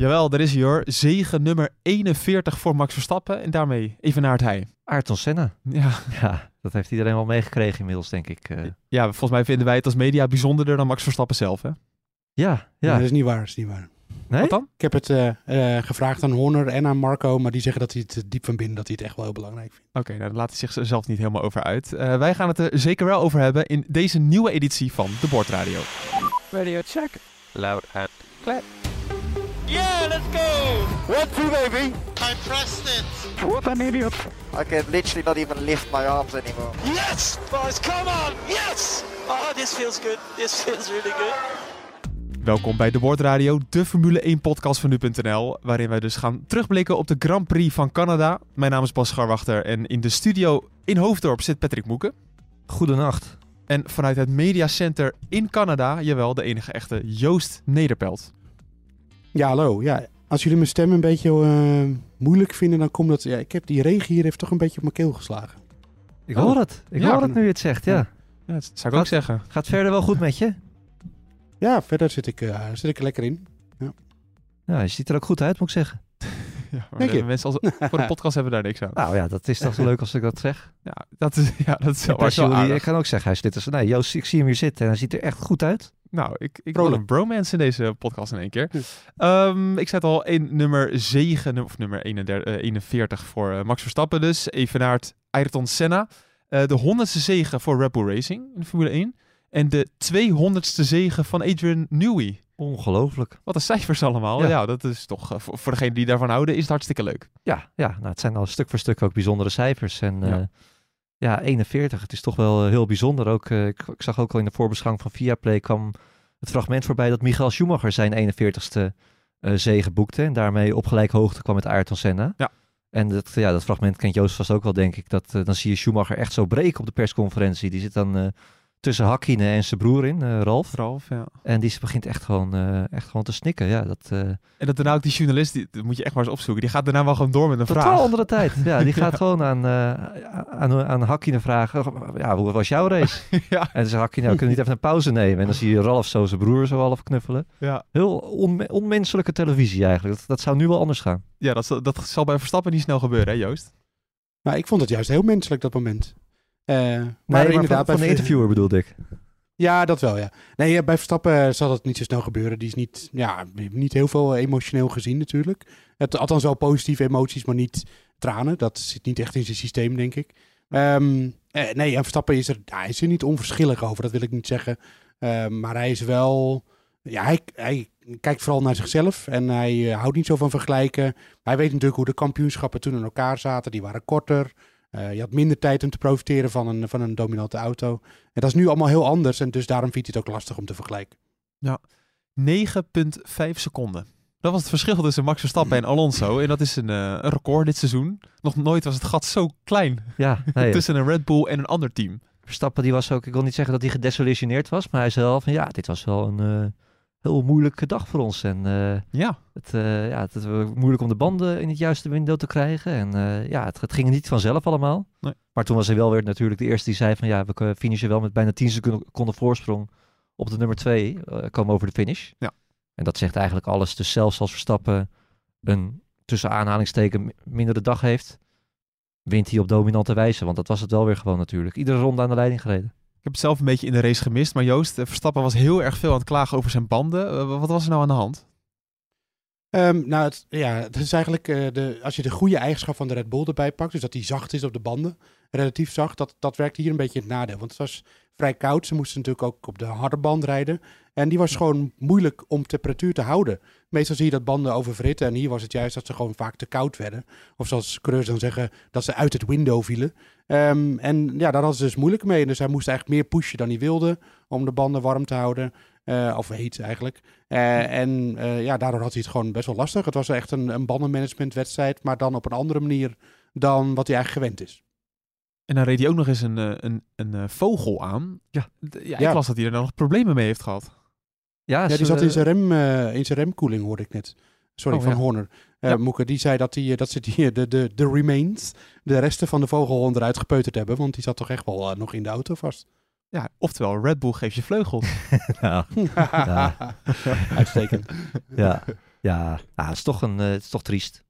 Jawel, er is hier hoor. Zegen nummer 41 voor Max Verstappen. En daarmee even naar het hij. Ayrton Senna. Ja. Ja, dat heeft iedereen wel meegekregen inmiddels, denk ik. eh. ja, volgens mij vinden wij het als media bijzonderder dan Max Verstappen zelf. Hè? ja, Ja. dat is niet waar. Dat is niet waar. Nee? Wat dan? Ik heb het eh, eh, gevraagd aan Horner en aan Marco, maar die zeggen dat hij het diep van binnen dat hij het echt wel heel belangrijk vindt. Oké, nou, daar laat hij zichzelf niet helemaal over uit. Eh, wij gaan het er zeker wel over hebben in deze nieuwe editie van de Bordradio. Radio check. Loud and clear. Yeah, let's go! One, two, baby. I pressed it. What an idiot. I can literally not even lift my arms anymore. Yes, boys, come on! Yes! Oh, this feels good. This feels really good. Welkom bij de Bordradio, de Formule 1 podcast van nu.nl, waarin wij dus gaan terugblikken op de Grand Prix van Canada. Mijn naam is Bas Scharwachter en in de studio in Hoofddorp zit Patrick Moeken. Goedenacht. En vanuit het Media Center in Canada, jawel, de enige echte Joost Nederpelt. Ja, hallo. Ja, als jullie mijn stem een beetje eh, moeilijk vinden, dan komt dat... Ja, ik heb die regen hier heeft toch een beetje op mijn keel geslagen. Ik Oh. hoor het. Ik Ja. hoor het nu je het zegt, ja. Ja, dat zou ik ook zeggen. Gaat verder wel goed met je? Ja, verder zit ik, eh, zit ik er lekker in. Ja, je ziet er ook goed uit, moet ik zeggen. Ja, Denk de je? mensen als, voor de podcast hebben daar niks aan. Nou ja, dat is toch zo leuk als ik dat zeg. Ja, dat is, ja, dat is wel, Als was wel jullie, ik kan ook zeggen, hij zit er zo... Nee, Joost, ik zie hem hier zitten en hij ziet er echt goed uit. Nou, ik, ik wil een bromance in deze podcast in één keer. Ehm, ik zei het al, in nummer 7, of nummer 31, eh, 41 voor eh, Max Verstappen dus. Even naar het Ayrton Senna. Eh, de honderdste zege voor Red Bull Racing in Formule 1. En de 200ste zege van Adrian Newey. Ongelooflijk. Wat een cijfers allemaal. Ja, Ja. dat is toch, eh, voor, voor degene die daarvan houden, is het hartstikke leuk. Ja, ja nou, het zijn al stuk voor stuk ook bijzondere cijfers. En Ja. Ja, ja 41, het is toch wel eh, heel bijzonder. Ook, eh, ik, ik zag ook al in de voorbeschouwing van Viaplay kwam het fragment voorbij dat Michael Schumacher zijn 41ste eh zege boekte. En daarmee op gelijk hoogte kwam met Ayrton Senna. Ja. En dat, ja, dat fragment kent Joost vast ook wel, denk ik. Dat, dan zie je Schumacher echt zo breken op de persconferentie. Die zit dan tussen Hakkinen en zijn broer in, eh, Ralf. Ralf, ja. En die begint echt gewoon, eh, echt gewoon te snikken. Ja, dat, eh, En dat daarna ook die journalist, die, dat moet je echt maar eens opzoeken. Die gaat daarna wel gewoon door met een Totaal vraag. andere tijd. Ja, die gaat gewoon aan, eh aan, aan Hakkinen vragen. Ja, hoe was jouw race? ja, En dan zegt Hakkinen, nou, kunnen we niet even een pauze nemen? En dan zie je Ralf zo zijn broer zo half knuffelen. ja. Heel onme- onmenselijke televisie eigenlijk. Dat, dat zou nu wel anders gaan. ja dat, zal- dat zal bij Verstappen niet snel gebeuren, hè Joost? Maar ik vond het juist heel menselijk, dat moment. Eh, maar Maar, maar van, inderdaad, van de interviewer bedoelde ik. Ja, dat wel, ja. Nee, ja, bij Verstappen eh, zal dat niet zo snel gebeuren. Die is niet, ja, niet heel veel emotioneel gezien natuurlijk. Het, althans wel positieve emoties, maar niet tranen. Dat zit niet echt in zijn systeem, denk ik. Ehm, eh, nee, en Verstappen is er, hij is er niet onverschillig over, dat wil ik niet zeggen. Ehm, maar hij is wel, ja, hij, hij kijkt vooral naar zichzelf en hij eh, houdt niet zo van vergelijken. Hij weet natuurlijk hoe de kampioenschappen toen in elkaar zaten. Die waren korter. Eh, je had minder tijd om te profiteren van een, van een dominante auto. En dat is nu allemaal heel anders. En dus daarom vindt hij het ook lastig om te vergelijken. 9,5 seconden. Dat was het verschil tussen Max Verstappen en Alonso. En dat is een, eh, een record dit seizoen. Nog nooit was het gat zo klein Ja, nee, tussen een Red Bull en een ander team. Verstappen die was ook, ik wil niet zeggen dat hij gedesillusioneerd was. Maar hij zei wel van ja, dit was wel een eh, heel moeilijke dag voor ons. En eh, Ja, Het, eh, ja, het wel moeilijk om de banden in het juiste window te krijgen. En eh, ja, het, het ging niet vanzelf allemaal. Nee. Maar toen was hij wel weer natuurlijk de eerste die zei van ja, we finishen wel met bijna 10 seconden voorsprong op de nummer 2. komen over de finish. Ja. En dat zegt eigenlijk alles. Dus zelfs als Verstappen een tussen aanhalingsteken mi- mindere dag heeft, wint hij op dominante wijze. Want dat was het wel weer gewoon natuurlijk. Iedere ronde aan de leiding gereden. Ik heb het zelf een beetje in de race gemist. Maar Joost, eh, Verstappen was heel erg veel aan het klagen over zijn banden. Eh, wat was er nou aan de hand? Ehm, nou, het, ja, het is eigenlijk eh, de, als je de goede eigenschap van de Red Bull erbij pakt, dus dat die zacht is op de banden, relatief zacht, dat, dat werkt hier een beetje in het nadeel. Want het was vrij koud. Ze moesten natuurlijk ook op de harde band rijden. En die was gewoon moeilijk om temperatuur te houden. Meestal zie je dat banden oververhitten. En hier was het juist dat ze gewoon vaak te koud werden. Of zoals coureurs dan zeggen, dat ze uit het window vielen. Ehm, en ja, daar hadden ze dus moeilijk mee. Dus hij moest eigenlijk meer pushen dan hij wilde om de banden warm te houden. Eh, of heet eigenlijk. Eh, en eh, ja, daardoor had hij het gewoon best wel lastig. Het was echt een, een bandenmanagementwedstrijd, maar dan op een andere manier dan wat hij eigenlijk gewend is. En dan reed hij ook nog eens een, een, een vogel aan. Ja. Ja, ik Ja. las dat hij er nog problemen mee heeft gehad. Ja, Ja, die zat in zijn, rem, in zijn remkoeling, hoorde ik net. Sorry, Oh, van ja. Horner. Eh Ja. Moeke, die zei dat, die, dat ze die, de, de, de remains, de resten van de vogel eruit gepeuterd hebben. Want die zat toch echt wel eh, nog in de auto vast. Ja, oftewel, Red Bull geeft je vleugels. ja, Ja. Uitstekend. ja, ja. ja het, is toch een, eh, het is toch triest.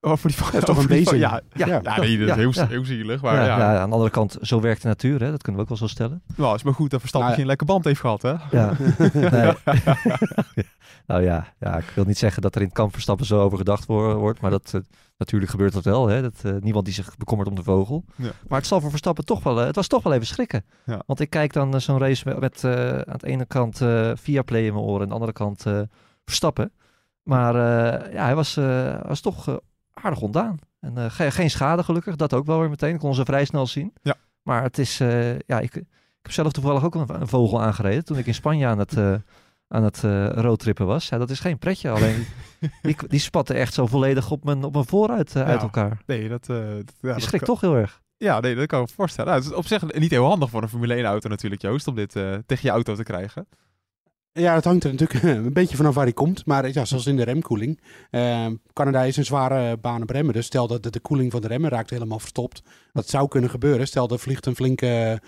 Oh, voor die, Dat is toch een wezen? Ja, Ja. Ja. ja, nee, dat is Ja, heel, ja. heel zielig. Maar ja, ja, ja, aan de andere kant, zo werkt de natuur, hè? dat kunnen we ook wel zo stellen. Nou, is maar goed dat Verstappen Nou ja. geen lekker band heeft gehad, hè? Ja. nee. nou ja, ja, ik wil niet zeggen dat er in het kamp Verstappen zo over gedacht wo- wordt, maar dat, eh, natuurlijk gebeurt dat wel. Hè? Dat, eh, niemand die zich bekommert om de vogel. Ja. Maar het zal voor Verstappen toch wel, eh, het was toch wel even schrikken. Ja. Want ik kijk dan zo'n race met, met eh, aan de ene kant eh Viaplay in mijn oren en aan de andere kant eh, Verstappen. Maar eh, ja, hij was, eh, was toch aardig ontdaan. En eh, ge- geen schade gelukkig, dat ook wel weer meteen. Ik kon ze vrij snel zien. Ja. Maar het is, eh, ja, ik, ik heb zelf toevallig ook een, een vogel aangereden toen ik in Spanje aan het, eh aan het roadtrippen was. Ja, dat is geen pretje. Alleen die, die spatte echt zo volledig op mijn, op mijn vooruit uit elkaar. Nee, dat... dat- ja, dat schrikt kan- toch heel erg. Ja, nee, dat kan ik me voorstellen. Nou, het is op zich niet heel handig voor een Formule 1 auto natuurlijk, Joost, om dit tegen je auto te krijgen. Ja, het hangt er natuurlijk een beetje vanaf waar hij komt. Maar ja, zoals in de remkoeling. Eh, Canada is een zware baan op remmen. Dus stel dat de, de koeling van de remmen raakt helemaal verstopt. Dat zou kunnen gebeuren. Stel er vliegt een flinke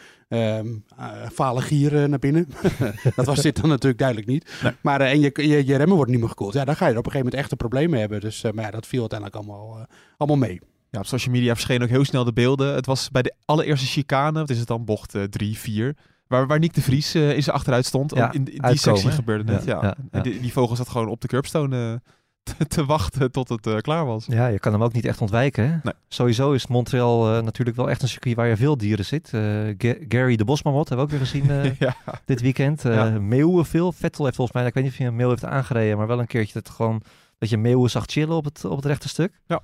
fale gier eh, naar binnen. dat was dit dan natuurlijk duidelijk niet. Nee. Maar eh, en je, je, je remmen worden niet meer gekoeld. Ja, dan ga je er op een gegeven moment echte problemen hebben. Dus maar ja, dat viel uiteindelijk allemaal, allemaal mee. Ja, op social media verschenen ook heel snel de beelden. Het was bij de allereerste chicane, wat is het dan, bocht 3, 4... Waar, waar Nick de Vries eh, in zijn achteruit stond. Ja, in, die uitkomen, sectie hè? gebeurde net, ja. Die, die vogel zat gewoon op de curbstone eh, te, te wachten tot het eh, klaar was. Ja, je kan hem ook niet echt ontwijken. Hè? Nee. Sowieso is Montreal natuurlijk wel echt een circuit waar je veel dieren zit. Ga- Gary de Bosmamot hebben we ook weer gezien ja. dit weekend. Ja. Meeuwen veel. Vettel heeft volgens mij, ik weet niet of hij een meeuw heeft aangereden, maar wel een keertje dat, gewoon, dat je meeuwen zag chillen op het, op het rechte stuk. Ja.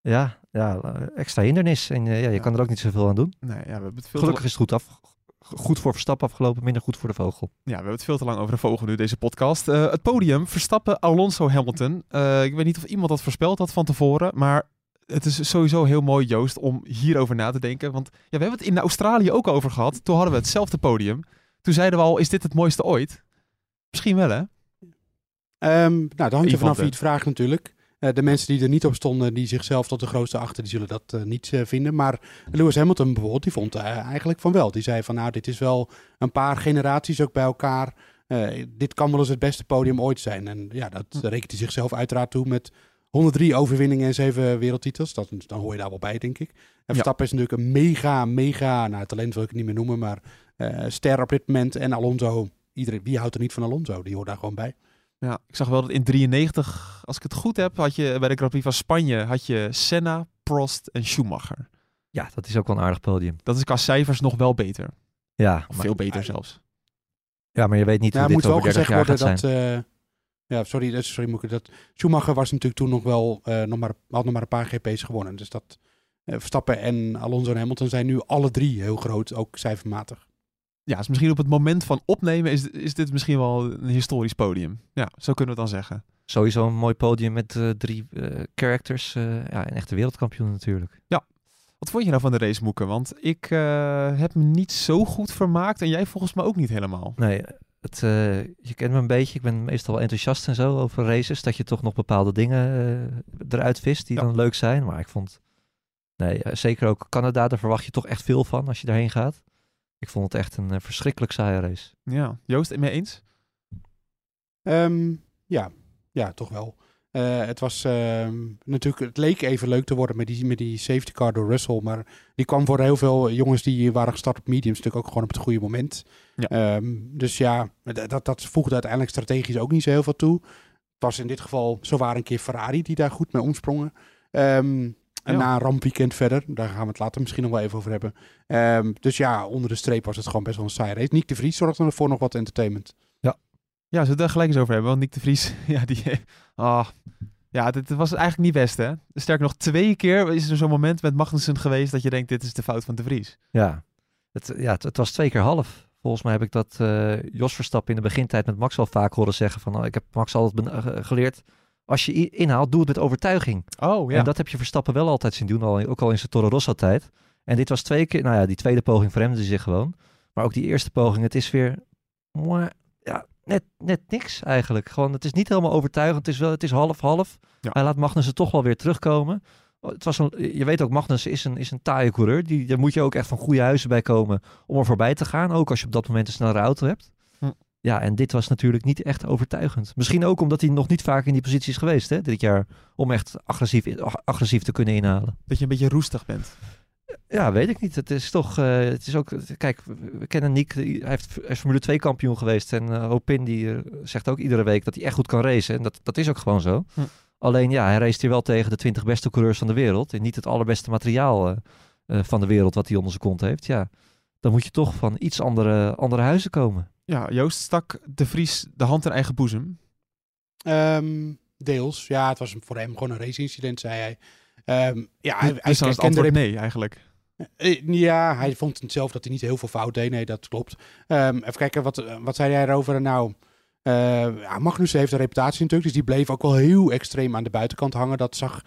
Ja, ja extra hindernis. En ja, je Ja. kan er ook niet zoveel aan doen. Nee, ja, we hebben het veel Gelukkig is het goed af. Goed voor Verstappen afgelopen, minder goed voor de vogel. ja, we hebben het veel te lang over de vogel nu, deze podcast. Eh, het podium, Verstappen, Alonso, Hamilton. Eh, ik weet niet of iemand dat voorspeld had van tevoren, maar het is sowieso heel mooi, Joost, om hierover na te denken. Want ja, we hebben het in Australië ook over gehad. Toen hadden we hetzelfde podium. Toen zeiden we al, is dit het mooiste ooit? Misschien wel, hè? Ehm, nou, dat hangt er vanaf wie het vraagt natuurlijk. Eh, de mensen die er niet op stonden, die zichzelf tot de grootste achter, die zullen dat eh, niet eh, vinden. Maar Lewis Hamilton bijvoorbeeld, die vond eigenlijk van wel. Die zei van nou, dit is wel een paar generaties ook bij elkaar. Dit kan wel eens het beste podium ooit zijn. En ja, dat Hm. rekent hij zichzelf uiteraard toe met 103 overwinningen en 7 wereldtitels. Dat, dan hoor je daar wel bij, denk ik. En Verstappen is natuurlijk een mega, mega, nou talent wil ik het niet meer noemen, maar eh, ster op dit moment. En Alonso, iedereen, wie houdt er niet van Alonso? Die hoort daar gewoon bij. Ja, ik zag wel dat in 93, als ik het goed heb, had je bij de Grand Prix van Spanje had je Senna, Prost en Schumacher. Ja, dat is ook wel een aardig podium. Dat is qua cijfers nog wel beter. Ja, Of maar, veel beter zelfs. ja, maar je weet niet Ja, hoe het dit moet wel over 30 gezegd jaar worden gaat dat. zijn. eh, ja, sorry, sorry Moeke, dat Schumacher was natuurlijk toen nog wel eh, nog maar, had nog maar een paar GP's gewonnen. Dus dat eh, Verstappen en Alonso en Hamilton zijn nu alle drie heel groot, ook cijfermatig. Ja, misschien op het moment van opnemen is, is dit misschien wel een historisch podium. Ja, zo kunnen we het dan zeggen. Sowieso een mooi podium met eh, drie eh, characters. eh, ja, en echte wereldkampioen natuurlijk. Wat vond je nou van de race, Moeke? Want ik heb me niet zo goed vermaakt en jij volgens mij ook niet helemaal. Nee, het, je kent me een beetje. Ik ben meestal wel enthousiast en zo over races. Dat je toch nog bepaalde dingen eruit vist die Ja. dan leuk zijn. Maar ik vond, nee, zeker ook Canada, daar verwacht je toch echt veel van als je daarheen gaat. Ik vond het echt een eh, verschrikkelijk saaie race. Ja, Joost, het mee eens? Ehm, ja, ja, toch wel. Eh, het was ehm, natuurlijk, het leek even leuk te worden met die, met die safety car door Russell. Maar die kwam voor heel veel jongens die waren gestart op mediums natuurlijk ook gewoon op het goede moment. Ja. Ehm, dus ja, dat, dat, voegde uiteindelijk strategisch ook niet zo heel veel toe. Het was in dit geval zowaar een keer Ferrari die daar goed mee omsprongen. Ehm, en Ja. na een rampweekend verder, daar gaan we het later misschien nog wel even over hebben. Ehm, dus ja, onder de streep was het gewoon best wel een saaie race. Nick de Vries zorgde ervoor nog wat entertainment. Ja, zullen we het daar gelijk eens over hebben? Want Nick de Vries, ja, die... ah, ja, dit was eigenlijk niet best, hè? Sterker nog, twee keer is er zo'n moment met Magnussen geweest dat je denkt, dit is de fout van de Vries. Ja, het, ja, het, het was twee keer half. Volgens mij heb ik dat eh, Jos Verstappen in de begintijd met Max wel vaak horen zeggen van... oh, ik heb Max altijd geleerd, als je inhaalt, doe het met overtuiging. Oh, En dat heb je Verstappen wel altijd zien doen, al, ook al in zijn Toro Rosso tijd. En dit was twee keer, nou ja, die tweede poging verremde zich gewoon. Maar ook die eerste poging, het is weer, mwah, ja, net, net niks eigenlijk. Gewoon, het is niet helemaal overtuigend. Het is wel, het is half-half. Ja. Hij laat Magnussen toch wel weer terugkomen. Oh, Het was een, je weet ook, Magnussen is een, is een taaie coureur. Die, daar moet je ook echt van goede huizen bij komen om er voorbij te gaan. Ook als je op dat moment een snellere auto hebt. Ja, en dit was natuurlijk niet echt overtuigend. Misschien ook omdat hij nog niet vaak in die positie is geweest hè, dit jaar. Om echt agressief, agressief te kunnen inhalen. Dat je een beetje roestig bent. Ja, weet ik niet. Het is toch, eh, het is ook, kijk, we- kennen Nick, hij, heeft, hij is Formule 2 kampioen geweest. En eh Hopin die eh, zegt ook iedere week dat hij echt goed kan racen. En dat, dat is ook gewoon zo. Hm. Alleen ja, hij race hier wel tegen de 20 beste coureurs van de wereld. En niet het allerbeste materiaal van de wereld wat hij onder zijn kont heeft. Ja, dan moet je toch van iets andere, andere huizen komen. Ja, Joost stak de Vries de hand in eigen boezem. Ehm, deels. Ja, het was voor hem gewoon een race-incident, zei hij. Ehm, ja, hij, hij dus dan is het antwoord nee, eigenlijk. Eh, Ja, hij vond het zelf dat hij niet heel veel fout deed. Nee, dat klopt. Ehm, even kijken, wat, eh, wat zei hij erover? Nou, eh ja, Magnussen heeft een reputatie natuurlijk. Dus die bleef ook wel heel extreem aan de buitenkant hangen. Dat zag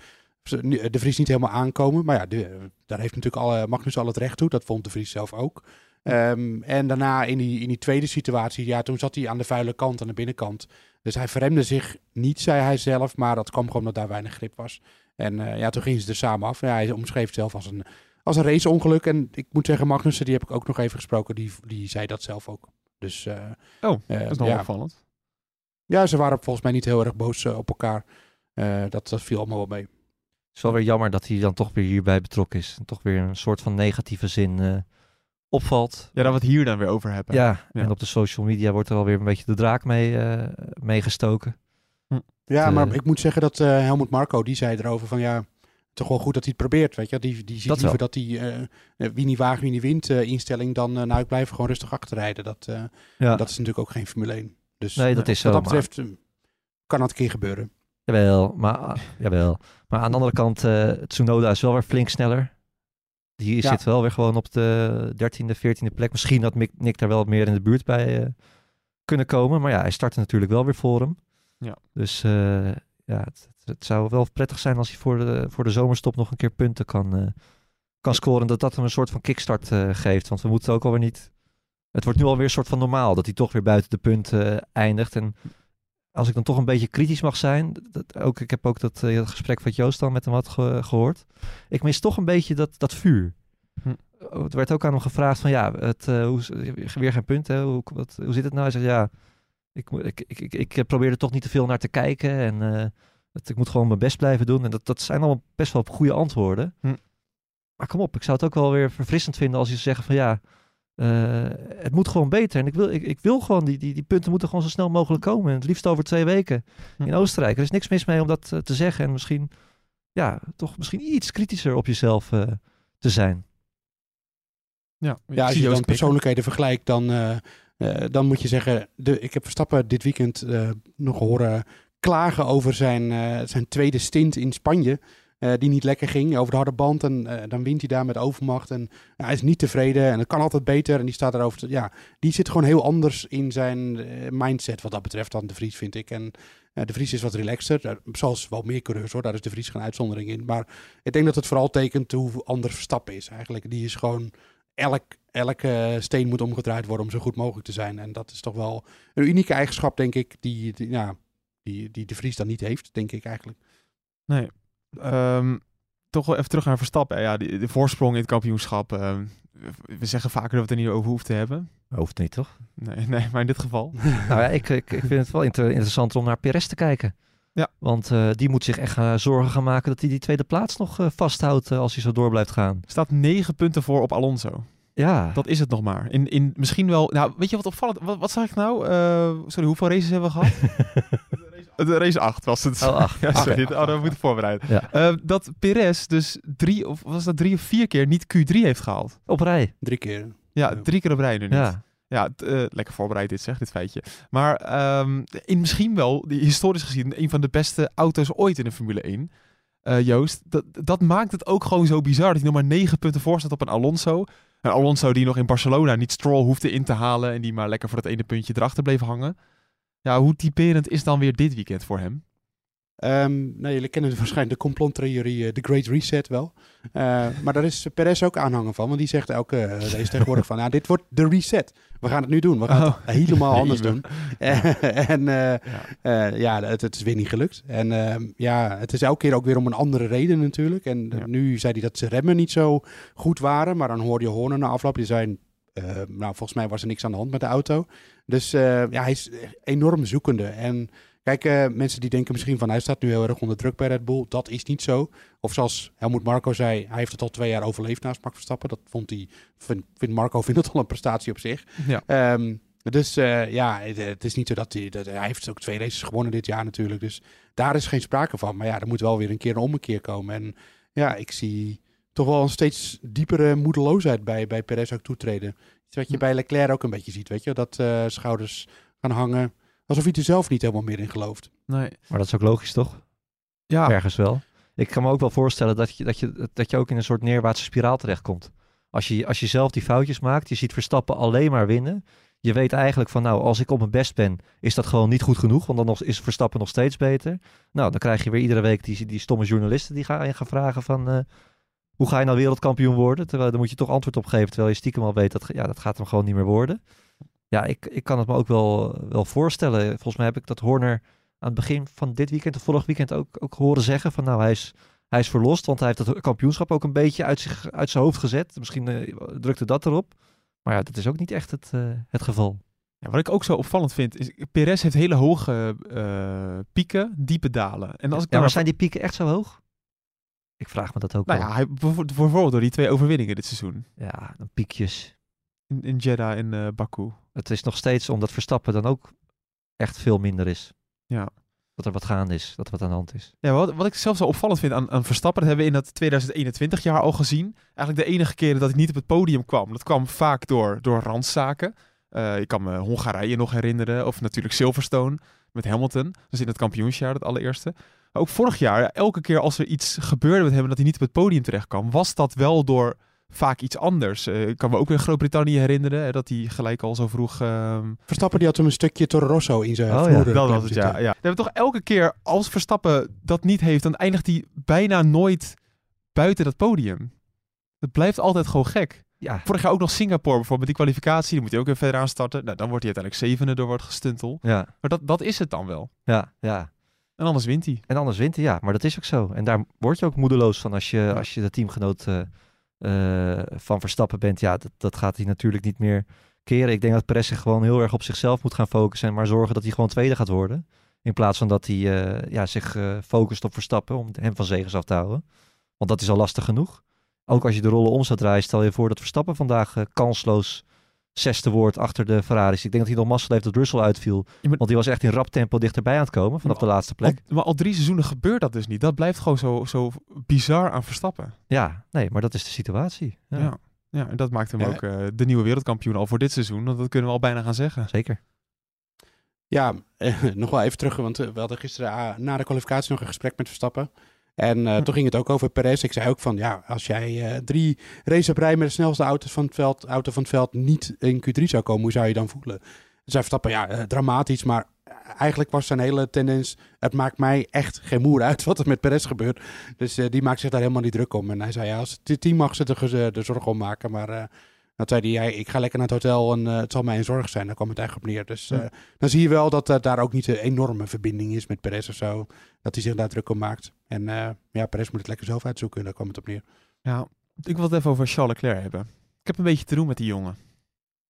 de Vries niet helemaal aankomen. Maar ja, de- daar heeft natuurlijk alle, Magnussen al het recht toe. Dat vond de Vries zelf ook. Ehm, en daarna in die, in die tweede situatie, ja, toen zat hij aan de vuile kant, aan de binnenkant. Dus hij verremde zich niet, zei hij zelf. Maar dat kwam gewoon omdat daar weinig grip was. En eh, ja, toen gingen ze er samen af. Ja, hij omschreef het zelf als een als een raceongeluk. En ik moet zeggen, Magnussen, die heb ik ook nog even gesproken, die, die zei dat zelf ook. Dus eh, Oh, eh, dat is nog ja. opvallend. ja, ze waren volgens mij niet heel erg boos op elkaar. Eh, dat, dat viel allemaal wel mee. Het is wel weer jammer dat hij dan toch weer hierbij betrokken is. En toch weer een soort van negatieve zin eh, opvalt. Ja, dat we het hier dan weer over hebben. Ja, Ja. en op de social media wordt er alweer een beetje de draak mee, eh, meegestoken. Ja, Het, maar ik moet zeggen dat eh, Helmut Marco, die zei erover van ja, toch wel goed dat hij het probeert, weet je. Die, die ziet Dat liever wel. dat hij eh, wie niet waagt, wie niet wint eh, instelling dan, nou ik blijf gewoon rustig achterrijden. Dat, eh, Ja, dat is natuurlijk ook geen Formule 1. Dus nee, dat is zo. wat dat betreft kan dat een keer gebeuren. Jawel, maar, ah, jawel. maar aan de andere kant, eh Tsunoda is wel weer flink sneller. Die Ja. zit wel weer gewoon op de 13e, 14e plek. Misschien had Mick, Nick daar wel meer in de buurt bij eh, kunnen komen. Maar ja, hij startte natuurlijk wel weer voor hem. Ja. Dus eh, ja, het, het zou wel prettig zijn als hij voor de, voor de zomerstop nog een keer punten kan, eh, kan scoren. Dat dat hem een soort van kickstart geeft. Want we moeten ook alweer niet... Het wordt nu alweer een soort van normaal dat hij toch weer buiten de punten eindigt. En als ik dan toch een beetje kritisch mag zijn, dat, ook, ik heb ook dat, eh, dat gesprek wat Joost dan met hem had ge- gehoord. Ik mis toch een beetje dat, dat vuur. Hm. Het werd ook aan hem gevraagd van ja, het, eh, hoe, weer geen punt, hè? Hoe, wat, hoe zit het nou? Hij zegt ja, ik, ik, ik, ik, probeer er toch niet te veel naar te kijken en eh, het, ik moet gewoon mijn best blijven doen. En dat, dat zijn allemaal best wel goede antwoorden. Hm. Maar kom op, ik zou het ook wel weer verfrissend vinden als je zeggen van ja, eh, het moet gewoon beter. En ik wil, ik, ik wil gewoon, die, die, die punten moeten gewoon zo snel mogelijk komen. En het liefst over twee weken Hm. in Oostenrijk. Er is niks mis mee om dat eh, te zeggen. En misschien, ja, toch misschien iets kritischer op jezelf eh, te zijn. Ja, als je dan knikken. persoonlijkheden vergelijkt, dan, eh, eh, dan moet je zeggen... De, ik heb Verstappen dit weekend nog horen klagen over zijn, eh, zijn tweede stint in Spanje. Eh, die niet lekker ging over de harde band. En eh, dan wint hij daar met overmacht. En hij is niet tevreden en het kan altijd beter. En die staat erover. te- Ja, die zit gewoon heel anders in zijn eh, mindset wat dat betreft dan de Vries, vind ik. En de Vries is wat relaxter. Zoals wel meer coureurs hoor. Daar is de Vries geen uitzondering in. Maar ik denk dat het vooral tekent hoe anders Verstappen is eigenlijk. Die is gewoon elk, elke steen moet omgedraaid worden om zo goed mogelijk te zijn. En dat is toch wel een unieke eigenschap, denk ik, die, die, ja, die, die de Vries dan niet heeft, denk ik eigenlijk. Nee. Ehm, toch wel even terug naar Verstappen. Ja, de voorsprong in het kampioenschap. ehm, we- zeggen vaker dat we het er niet over hoeven te hebben. Hoeft niet, toch? Nee, nee, maar in dit geval. nou ja, ik, ik, ik vind het wel inter- interessant om naar Perez te kijken. Ja. Want eh, die moet zich echt gaan zorgen gaan maken dat hij die tweede plaats nog eh, vasthoudt eh, als hij zo door blijft gaan. Staat negen punten voor op Alonso. Ja, Dat is het nog maar. In, in misschien wel. Nou, weet je wat opvallend? Wat, wat zag ik nou? Eh, sorry, hoeveel races hebben we gehad? De race 8 was het. Oh, ja, sorry. Oké. Oh, dat moeten voorbereiden. Ja. Eh, dat Perez dus drie of was dat drie of vier keer niet Q3 heeft gehaald. op rij. Drie keer. Ja, drie keer op rij nu niet. Ja. Ja, t- eh, lekker voorbereid dit zeg, dit feitje. Maar ehm, in misschien wel, historisch gezien, een van de beste auto's ooit in de Formule 1. Eh, Joost, dat, dat maakt het ook gewoon zo bizar dat hij nog maar negen punten voor staat op een Alonso. Een Alonso die nog in Barcelona niet Stroll hoefde in te halen en die maar lekker voor dat ene puntje erachter bleef hangen. Ja, hoe typerend is dan weer dit weekend voor hem? Ehm, nou, jullie kennen waarschijnlijk de complottheorie, eh, de Great Reset wel. Eh, maar daar is Perez ook aanhanger van, want die zegt elke eh, race tegenwoordig van, nou, dit wordt de reset. We gaan het nu doen. We gaan Oh. het helemaal anders doen. en eh, eh, ja, het, het is weer niet gelukt. En ehm, ja, het is elke keer ook weer om een andere reden natuurlijk. En eh, Ja. nu zei hij dat zijn remmen niet zo goed waren, maar dan hoorde je Horner na afloop, die eh, nou, volgens mij was er niks aan de hand met de auto. Dus eh, ja, hij is enorm zoekende. En kijk, eh, mensen die denken misschien van hij staat nu heel erg onder druk bij Red Bull. Dat is niet zo. Of zoals Helmoet Marco zei, hij heeft het al twee jaar overleefd naast Max Verstappen. Dat vond hij, vind, Marco vindt het al een prestatie op zich. Ja. Ehm, dus eh, ja, het, het is niet zo dat hij, dat, hij heeft ook twee races gewonnen dit jaar natuurlijk. Dus daar is geen sprake van. Maar ja, er moet wel weer een keer een ommekeer komen. En ja, ik zie toch wel een steeds diepere moedeloosheid bij, bij Perez ook toetreden. Iets wat je bij Leclerc ook een beetje ziet, weet je. Dat eh, schouders gaan hangen. Alsof hij er zelf niet helemaal meer in gelooft. Nee. Maar dat is ook logisch, toch? Ja, Ergens wel. Ik kan me ook wel voorstellen dat je, dat je, dat je ook in een soort neerwaartse spiraal terechtkomt. Als je, als je zelf die foutjes maakt, je ziet Verstappen alleen maar winnen. Je weet eigenlijk van, nou, als ik op mijn best ben, is dat gewoon niet goed genoeg. Want dan nog, is Verstappen nog steeds beter. Nou, dan krijg je weer iedere week die, die stomme journalisten die gaan, gaan vragen van... eh, hoe ga je nou wereldkampioen worden? Terwijl daar moet je toch antwoord op geven. Terwijl je stiekem al weet dat ja, dat gaat hem gewoon niet meer worden. Ja, ik, ik kan het me ook wel, wel voorstellen. Volgens mij heb ik dat Horner aan het begin van dit weekend of vorig weekend ook, ook horen zeggen. Van nou, hij is, hij is verlost. Want hij heeft het kampioenschap ook een beetje uit, zich, uit zijn hoofd gezet. Misschien eh, drukte dat erop. Maar ja, dat is ook niet echt het, eh, het geval. Ja, wat ik ook zo opvallend vind, is Perez heeft hele hoge eh, pieken, diepe dalen. En als ik Ja, maar zijn die pieken echt zo hoog? Ik vraag me dat ook Nou wel. ja, hij, bijvoorbeeld door die twee overwinningen dit seizoen. Ja, dan piekjes. In, in Jeddah en eh Baku. Het is nog steeds omdat Verstappen dan ook echt veel minder is. Ja. Dat er wat gaande is, dat er wat aan de hand is. Ja, wat, wat ik zelf zo opvallend vind aan, aan Verstappen, dat hebben we in dat 2021 jaar al gezien. Eigenlijk de enige keren dat hij niet op het podium kwam. Dat kwam vaak door, door randzaken. Eh ik kan me Hongarije nog herinneren, of natuurlijk Silverstone met Hamilton. Dus in het kampioensjaar, dat allereerste. Maar ook vorig jaar, ja, elke keer als er iets gebeurde met hem en dat hij niet op het podium terecht kwam, was dat wel door vaak iets anders. Eh, ik kan me ook in Groot-Brittannië herinneren, hè, dat hij gelijk al zo vroeg... ehm, Verstappen die had hem een stukje Toro Rosso in zijn Oh ja, vloer, dat was het, ja. ja. We hebben toch elke keer, als Verstappen dat niet heeft, dan eindigt hij bijna nooit buiten dat podium. Het blijft altijd gewoon gek. Ja, Vorig jaar ook nog Singapore bijvoorbeeld, die kwalificatie, die moet hij ook weer verder aan starten. Nou, dan wordt hij uiteindelijk zevende door wordt gestuntel. ja, Maar dat, dat is het dan wel. ja, ja. En anders wint hij. En anders wint hij, ja. Maar dat is ook zo. En daar word je ook moedeloos van als je, als je de teamgenoot eh, eh, van Verstappen bent. Ja, dat, dat gaat hij natuurlijk niet meer keren. Ik denk dat Perez zich gewoon heel erg op zichzelf moet gaan focussen. En maar zorgen dat hij gewoon tweede gaat worden. In plaats van dat hij eh, ja, zich focust op Verstappen om hem van zegens af te houden. Want dat is al lastig genoeg. Ook als je de rollen om zou draaien, stel je voor dat Verstappen vandaag kansloos zesde wordt achter de Ferraris. Ik denk dat hij nog mazzel heeft dat Russell uitviel. Ja, maar- Want die was echt in rap tempo dichterbij aan het komen vanaf de laatste plek. Al- maar al drie seizoenen gebeurt dat dus niet. Dat blijft gewoon zo, zo bizar aan Verstappen. Ja, nee, maar dat is de situatie. Ja, Ja. Ja, en dat maakt hem Ja. ook eh, de nieuwe wereldkampioen al voor dit seizoen. Want dat kunnen we al bijna gaan zeggen. Zeker. Ja, eh, nog wel even terug, want eh, we hadden gisteren ah, na de kwalificatie nog een gesprek met Verstappen. En eh, Hm. toen ging het ook over Perez. Ik zei ook van, ja, als jij eh, drie races op rij met de snelste auto's van het veld, auto van het veld niet in Q3 zou komen, hoe zou je dan voelen? Zei Verstappen, ja, eh, dramatisch, maar eigenlijk was zijn hele tendens, het maakt mij echt geen moer uit wat er met Perez gebeurt. Dus die maakt zich daar helemaal niet druk om. En hij zei, ja, als het team mag ze er, er zorgen om maken, maar... dan zei hij, ik ga lekker naar het hotel en het zal mij een zorg zijn. Daar kwam het eigenlijk op neer. Dus Ja. dan zie je wel dat daar ook niet een enorme verbinding is met Perez of zo. Dat hij zich daar druk om maakt. En eh, ja, Perez moet het lekker zelf uitzoeken. Daar kwam het op neer. Ja, ik wil het even over Charles Leclerc hebben. Ik heb een beetje te doen met die jongen.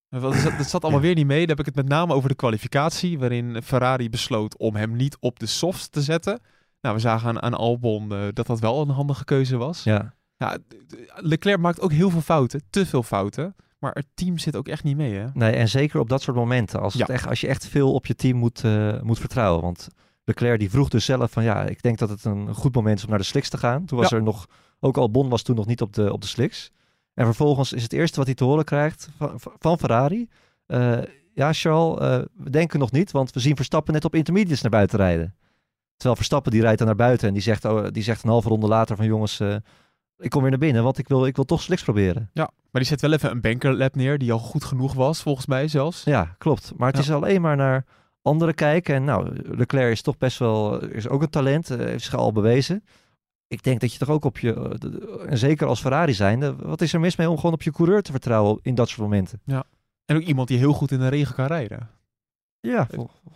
Dat, zat- dat zat allemaal weer niet mee. Dan heb ik het met name over de kwalificatie, waarin Ferrari besloot om hem niet op de softs te zetten. Nou, we zagen aan, aan Albon eh, dat dat wel een handige keuze was. Ja. Ja, Leclerc maakt ook heel veel fouten, te veel fouten. Maar het team zit ook echt niet mee, hè? Nee, en zeker op dat soort momenten. Als, het echt, als je echt veel op je team moet, eh, moet vertrouwen. Want Leclerc die vroeg dus zelf van ja, ik denk dat het een goed moment is om naar de slicks te gaan. Toen was Ja. er nog, ook Albon was toen nog niet op de, op de slicks. En vervolgens is het eerste wat hij te horen krijgt van, van Ferrari. eh, ja, Charles, eh, we denken nog niet, want we zien Verstappen net op intermediates naar buiten rijden. Terwijl Verstappen die rijdt dan naar buiten en die zegt, oh, die zegt een halve ronde later van jongens, eh, ik kom weer naar binnen, want ik wil, ik wil toch slicks proberen. Ja, maar die zet wel even een bankerlap neer, die al goed genoeg was, volgens mij zelfs. Ja, klopt. Maar het Ja. is alleen maar naar anderen kijken. En nou, Leclerc is toch best wel, is ook een talent, eh, heeft zich al bewezen. Ik denk dat je toch ook op je, eh, en zeker als Ferrari zijnde, wat is er mis mee om gewoon op je coureur te vertrouwen in dat soort momenten? En ook iemand die heel goed in de regen kan rijden. Ja,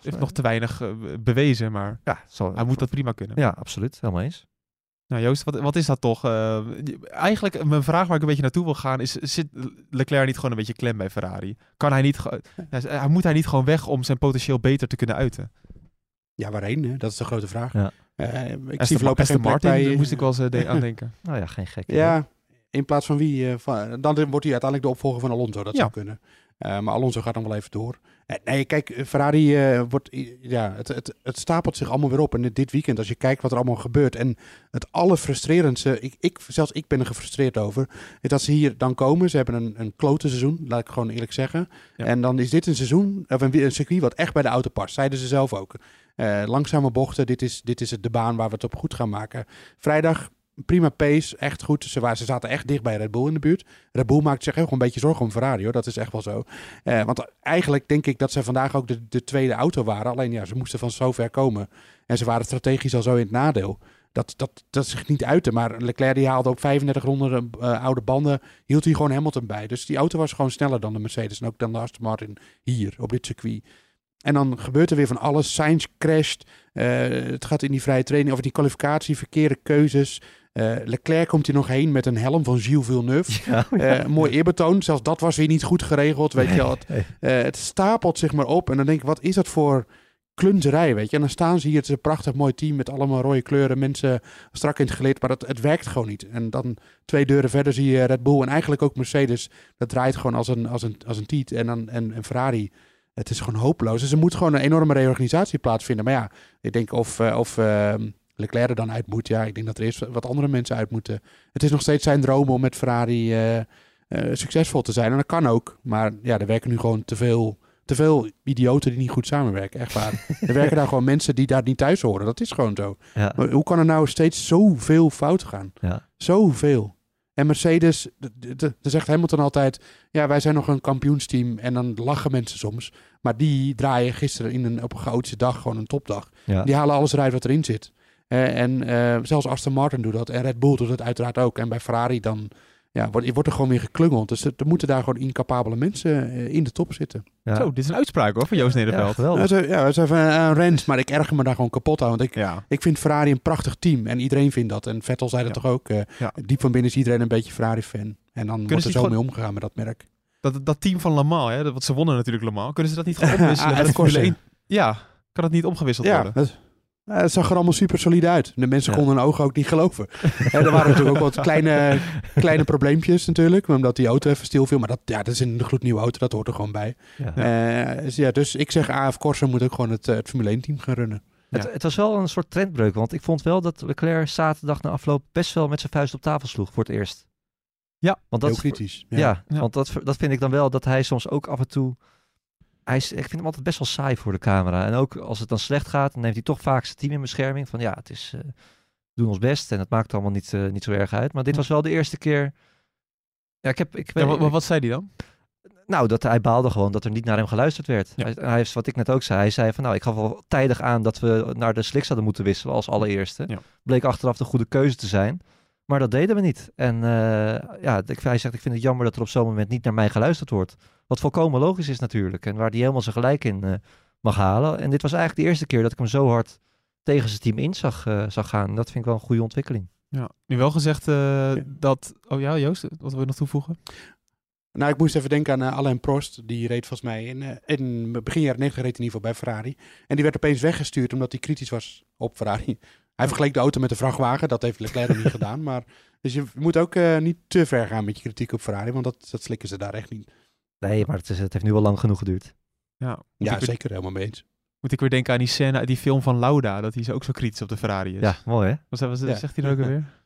heeft nog te weinig eh, bewezen, maar ja, hij moet dat prima kunnen. ja, absoluut, helemaal eens. Nou Joost, wat, wat is dat toch? Eh, eigenlijk, eh, mijn vraag waar ik een beetje naartoe wil gaan is, zit Leclerc niet gewoon een beetje klem bij Ferrari? Kan hij niet, hij moet hij niet gewoon weg om zijn potentieel beter te kunnen uiten? Ja, waarheen? Hè? Dat is de grote vraag. Ja. Eh, ik zie Aston, voorlopig geen Martin, bij... daar moest ik wel eens eh, de- aan denken. Nou ja, geen gek. Ja, in plaats van wie? eh, van, dan wordt hij uiteindelijk de opvolger van Alonso. Dat Ja. zou kunnen. Eh, maar Alonso gaat dan wel even door. Eh, nee, kijk, eh, Ferrari wordt... Ja, het, het, het stapelt zich allemaal weer op. En dit- weekend, als je kijkt wat er allemaal gebeurt... En het allerfrustrerendste... Ik, ik, zelfs ik ben er gefrustreerd over... Is dat ze hier dan komen. Ze hebben een, een klote seizoen, laat ik gewoon eerlijk zeggen. Ja. En dan is dit een seizoen... Of een, een circuit wat echt bij de auto past. Zeiden ze zelf ook. Langzame bochten, dit is, dit is het, de baan waar we het op goed gaan maken. Vrijdag prima pace, echt goed. Ze, waren, ze zaten echt dicht bij Red Bull in de buurt. Red Bull maakt zich ook een beetje zorgen om Ferrari, hoor. Dat is echt wel zo. Eh, want eigenlijk denk ik dat ze vandaag ook de, de tweede auto waren. Alleen ja, ze moesten van zover komen. En ze waren strategisch al zo in het nadeel. Dat, dat, dat zich niet uitte. Maar Leclerc die haalde op 35 ronden eh, oude banden. Hield hij gewoon Hamilton bij. Dus die auto was gewoon sneller dan de Mercedes. En ook dan de Aston Martin hier op dit circuit. En dan gebeurt er weer van alles. Sainz crasht. Eh, het gaat in die vrije training of die kwalificatie. Verkeerde keuzes. Eh, Leclerc komt hier nog heen met een helm van Gilles Villeneuve. Ja, Eh, mooi eerbetoon. Zelfs dat was weer niet goed geregeld. Weet je wel. Nee. eh, het stapelt zich maar op. En dan denk ik, wat is dat voor klunzerij, weet je. En dan staan ze hier, het is een prachtig mooi team met allemaal rode kleuren. Mensen strak in het gelid, maar het, het werkt gewoon niet. En dan twee deuren verder zie je Red Bull en eigenlijk ook Mercedes. Dat draait gewoon als een, als een, als een tiet. En, dan, en, en Ferrari, het is gewoon hopeloos. Dus er moet gewoon een enorme reorganisatie plaatsvinden. Maar ja, ik denk of, of ehm, Leclerc er dan uit moet. Ja, ik denk dat er eerst wat andere mensen uit moeten. Het is nog steeds zijn droom om met Ferrari eh, eh, succesvol te zijn. En dat kan ook. Maar ja, er werken nu gewoon te veel, te veel idioten die niet goed samenwerken. Echt waar. er werken daar gewoon mensen die daar niet thuis horen. Dat is gewoon zo. Ja, Maar hoe kan er nou steeds zoveel fout gaan? ja. Zoveel. En Mercedes, dan zegt Hamilton altijd... Ja, wij zijn nog een kampioensteam. En dan lachen mensen soms. Maar die draaien gisteren in een, op een chaotische dag gewoon een topdag. ja. Die halen alles eruit wat erin zit. Eh, en eh, zelfs Aston Martin doet dat. En Red Bull doet het uiteraard ook. En bij Ferrari dan ja, wordt, wordt er gewoon weer geklungeld. Dus er, moeten daar gewoon incapabele mensen eh, in de top zitten. Ja. Zo, dit is een uitspraak hoor van Joost Ja, Nederveld. Ja, ja, ze hebben een rent, maar ik erger me daar gewoon kapot aan. Want ik, Ja, ik vind Ferrari een prachtig team. En iedereen vindt dat. En Vettel zei dat Ja. toch ook. eh, Ja. Diep van binnen is iedereen een beetje Ferrari-fan. En dan wordt er zo mee omgegaan met dat merk. dat, dat team van Le Mans, hè, dat, want ze wonnen natuurlijk Le Mans. Kunnen ze dat niet gewoon omwisselen? Ah, met F. de Formule Corse. 1? Ja, kan dat niet omgewisseld Ja, worden? dat, ja, het zag er allemaal super solide uit. De mensen Ja. konden hun ogen ook niet geloven. En er waren natuurlijk ook wat kleine, kleine probleempjes natuurlijk. Omdat die auto even stil viel. Maar dat, ja, dat is een gloednieuwe auto, dat hoort er gewoon bij. Ja. Eh, dus, ja, dus ik zeg AF Corsa moet ook gewoon het, eh, het Formule 1 team gaan runnen. Het, Ja. het was wel een soort trendbreuk, want ik vond wel dat Leclerc zaterdag na afloop best wel met zijn vuist op tafel sloeg voor het eerst. Ja, want Heel dat, kritisch. Ja, Ja. want dat, dat vind ik dan wel dat hij soms ook af en toe. Hij is, ik vind hem altijd best wel saai voor de camera. En ook als het dan slecht gaat, dan neemt hij toch vaak zijn team in bescherming. Van ja, het is. eh, we doen ons best en het maakt allemaal niet, eh, niet zo erg uit. Maar dit Ja. was wel de eerste keer. Ja, ik heb. Ik, Ja, weet- wat, wat zei hij dan? nou, dat hij baalde gewoon dat er niet naar hem geluisterd werd. Ja. Hij, hij heeft, wat ik net ook zei, hij zei van nou, ik gaf wel tijdig aan dat we naar de slicks hadden moeten wisselen als allereerste. Ja. Bleek achteraf de goede keuze te zijn. Maar dat deden we niet. En eh, ja, ik, hij zegt, ik vind het jammer dat er op zo'n moment niet naar mij geluisterd wordt. Wat volkomen logisch is natuurlijk. En waar hij helemaal zijn gelijk in eh, mag halen. En dit was eigenlijk de eerste keer dat ik hem zo hard tegen zijn team in zag, eh, zag gaan. Dat vind ik wel een goede ontwikkeling. Ja. Nu wel gezegd eh, dat... Oh ja, Joost, wat wil je nog toevoegen? Nou, ik moest even denken aan Alain Prost. Die reed volgens mij in, eh, in begin jaren 90 reed in ieder geval bij Ferrari. En die werd opeens weggestuurd omdat hij kritisch was op Ferrari. Hij vergeleek de auto met de vrachtwagen. Dat heeft Leclerc niet gedaan. Maar, dus je moet ook eh, niet te ver gaan met je kritiek op Ferrari. Want dat, dat slikken ze daar echt niet. Nee, maar het, is, het heeft nu wel lang genoeg geduurd. Ja, moet, Ja, ik weer, zeker helemaal mee eens. moet ik weer denken aan die scène uit die film van Lauda. Dat hij zo ook zo kritisch op de Ferrari is. Ja, mooi hè? Wat, wat Ja. zegt hij nou ook alweer?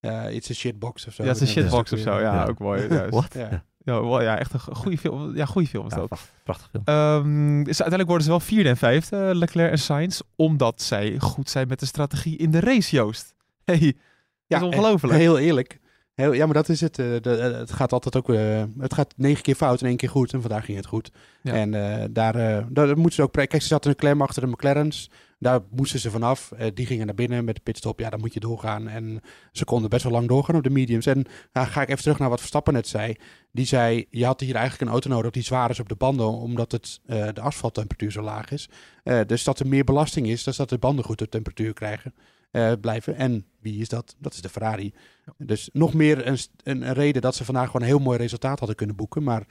Ja, it's a shitbox of zo. Ja, het is een Dat shitbox of zo. Ja, Ja. ook mooi. Wat? Ja. Ja. Ja, wel- ja, echt een go- goede film. Ja, goede film is Ja, dat. pracht- prachtig film. Ehm, dus uiteindelijk worden ze wel vierde en vijfde, eh, Leclerc en Sainz, omdat zij goed zijn met de strategie in de race, Joost. Hey, Ja, is ongelooflijk. Heel eerlijk. Heel, ja, maar dat is het. eh, de- eh, het gaat altijd ook. eh, het gaat negen keer fout en één keer goed. En vandaag ging het goed. Ja. En daar, daar moeten ze ook. Kijk, ze zaten een klem achter de McLaren's. Daar moesten ze vanaf. Die gingen naar binnen met de pitstop. Ja, dan moet je doorgaan. En ze konden best wel lang doorgaan op de mediums. En nou, ga ik even terug naar wat Verstappen net zei. Die zei: Je had hier eigenlijk een auto nodig die zwaar is op de banden. Omdat het, de asfalttemperatuur zo laag is. Dus dat er meer belasting is. Dus dat de banden goed op temperatuur krijgen. Eh, blijven. En wie is dat? Dat is de Ferrari. Dus nog meer een, een, een reden dat ze vandaag gewoon een heel mooi resultaat hadden kunnen boeken. Maar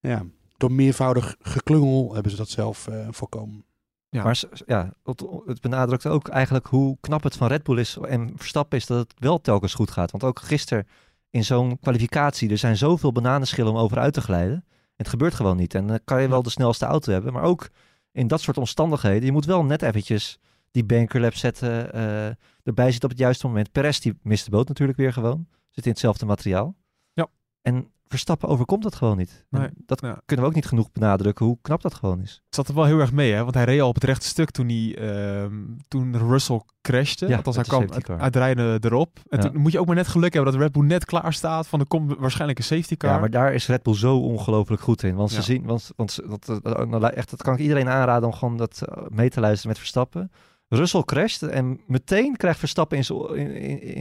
ja, door meervoudig geklungel hebben ze dat zelf eh, voorkomen. Ja. Maar ja, het, het benadrukt ook eigenlijk hoe knap het van Red Bull is en Verstappen is dat het wel telkens goed gaat. Want ook gisteren in zo'n kwalificatie, er zijn zoveel bananenschillen om over uit te glijden. Het gebeurt gewoon niet. En dan kan je wel de snelste auto hebben, maar ook in dat soort omstandigheden, je moet wel net eventjes die bankerlap zetten, eh, erbij zitten op het juiste moment. Perez die mist de boot natuurlijk weer gewoon, zit in hetzelfde materiaal. Ja. En Verstappen overkomt dat gewoon niet. Nee, dat ja. kunnen we ook niet genoeg benadrukken hoe knap dat gewoon is. Het zat er wel heel erg mee, hè? Want hij reed al op het rechte stuk toen, hij, ehm, toen Russell crashte. Ja, Althans, hij kwam draaide erop. En Ja. toen moet je ook maar net geluk hebben dat Red Bull net klaar staat. Van er komt waarschijnlijk een safety car. Ja, maar daar is Red Bull zo ongelooflijk goed in. Want ze Ja. zien, want, want dat, dat, dat- nou, echt, dat kan ik iedereen aanraden om gewoon dat eh, mee te luisteren met Verstappen. Russell crasht en meteen krijgt Verstappen in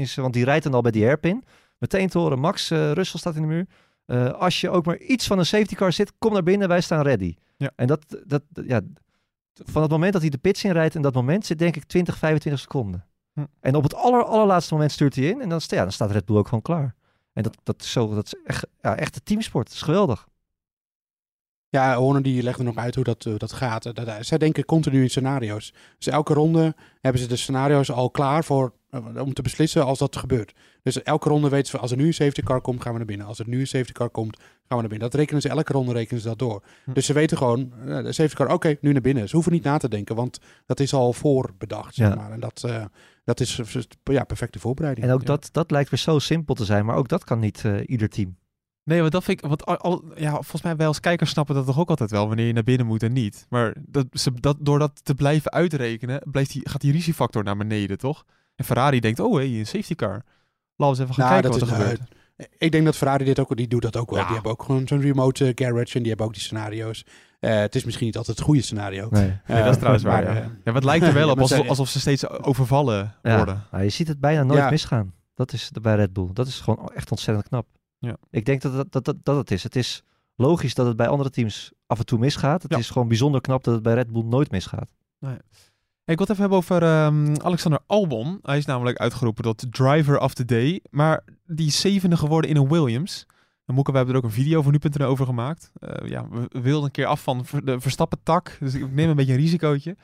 zijn, want die rijdt dan al bij die hairpin. Meteen te horen, Max, eh Russell staat in de muur. Eh, als je ook maar iets van een safety car zit, kom naar binnen, wij staan ready. Ja. En dat, dat, ja, van het moment dat hij de pits in rijdt en dat moment zit denk ik 20, 25 seconden. Hm. En op het aller, allerlaatste moment stuurt hij in en dan, ja, dan staat Red Bull ook gewoon klaar. En dat, dat is, zo, dat is echt, ja, echt een teamsport. Dat is geweldig. Ja, Horner die legde nog uit hoe dat, dat gaat. Eh, dat, dat- zij denken continu in scenario's. Dus elke ronde hebben ze de scenario's al klaar voor, eh, om te beslissen als dat gebeurt. Dus elke ronde weten ze, als er nu een safety car komt, gaan we naar binnen. Als er nu een safety car komt, gaan we naar binnen. Dat rekenen ze, elke ronde rekenen ze dat door. Hm. Dus ze weten gewoon, eh, de safety car, oké, nu naar binnen. Ze hoeven niet na te denken, want dat is al voorbedacht, zeg maar. En dat, dat is ja, perfecte voorbereiding. En ook Ja. dat, dat lijkt weer zo simpel te zijn, maar ook dat kan niet ieder team. Nee, want dat vind ik. Want al, al- ja, volgens mij wij als kijkers snappen dat toch ook altijd wel wanneer je naar binnen moet en niet. Maar dat, ze, dat, door dat te blijven uitrekenen, blijft die, gaat die risicofactor naar beneden, toch? En Ferrari denkt, oh hé, een safety car. Laten we eens even gaan Nou, kijken wat er is- gebeurt. Ik denk dat Ferrari dit ook, die doet dat ook wel. Ja. Die hebben ook gewoon zo'n remote eh, garage en die hebben ook die scenario's. Eh, het is misschien niet altijd het goede scenario. Nee. Nee, dat is Eh, trouwens waar. maar, ja. eh, ja, maar het lijkt er wel op alsof, ze steeds overvallen Ja, worden. nou, je ziet het bijna nooit Ja. misgaan. Dat is de, bij Red Bull. Dat is gewoon echt ontzettend knap. Ja. Ik denk dat dat, dat, dat, dat het is. Het is logisch dat het bij andere teams af en toe misgaat. Het Ja. is gewoon bijzonder knap dat het bij Red Bull nooit misgaat. Hey, ik wil het even hebben over ehm, Alexander Albon. Hij is namelijk uitgeroepen tot driver of the day. Maar die is zevende geworden in een Williams. En Moeke, we hebben er ook een video voor nu.nl over gemaakt. Eh, ja, we, wilden een keer af van de Verstappen-tak. Dus ik neem een beetje een risicootje.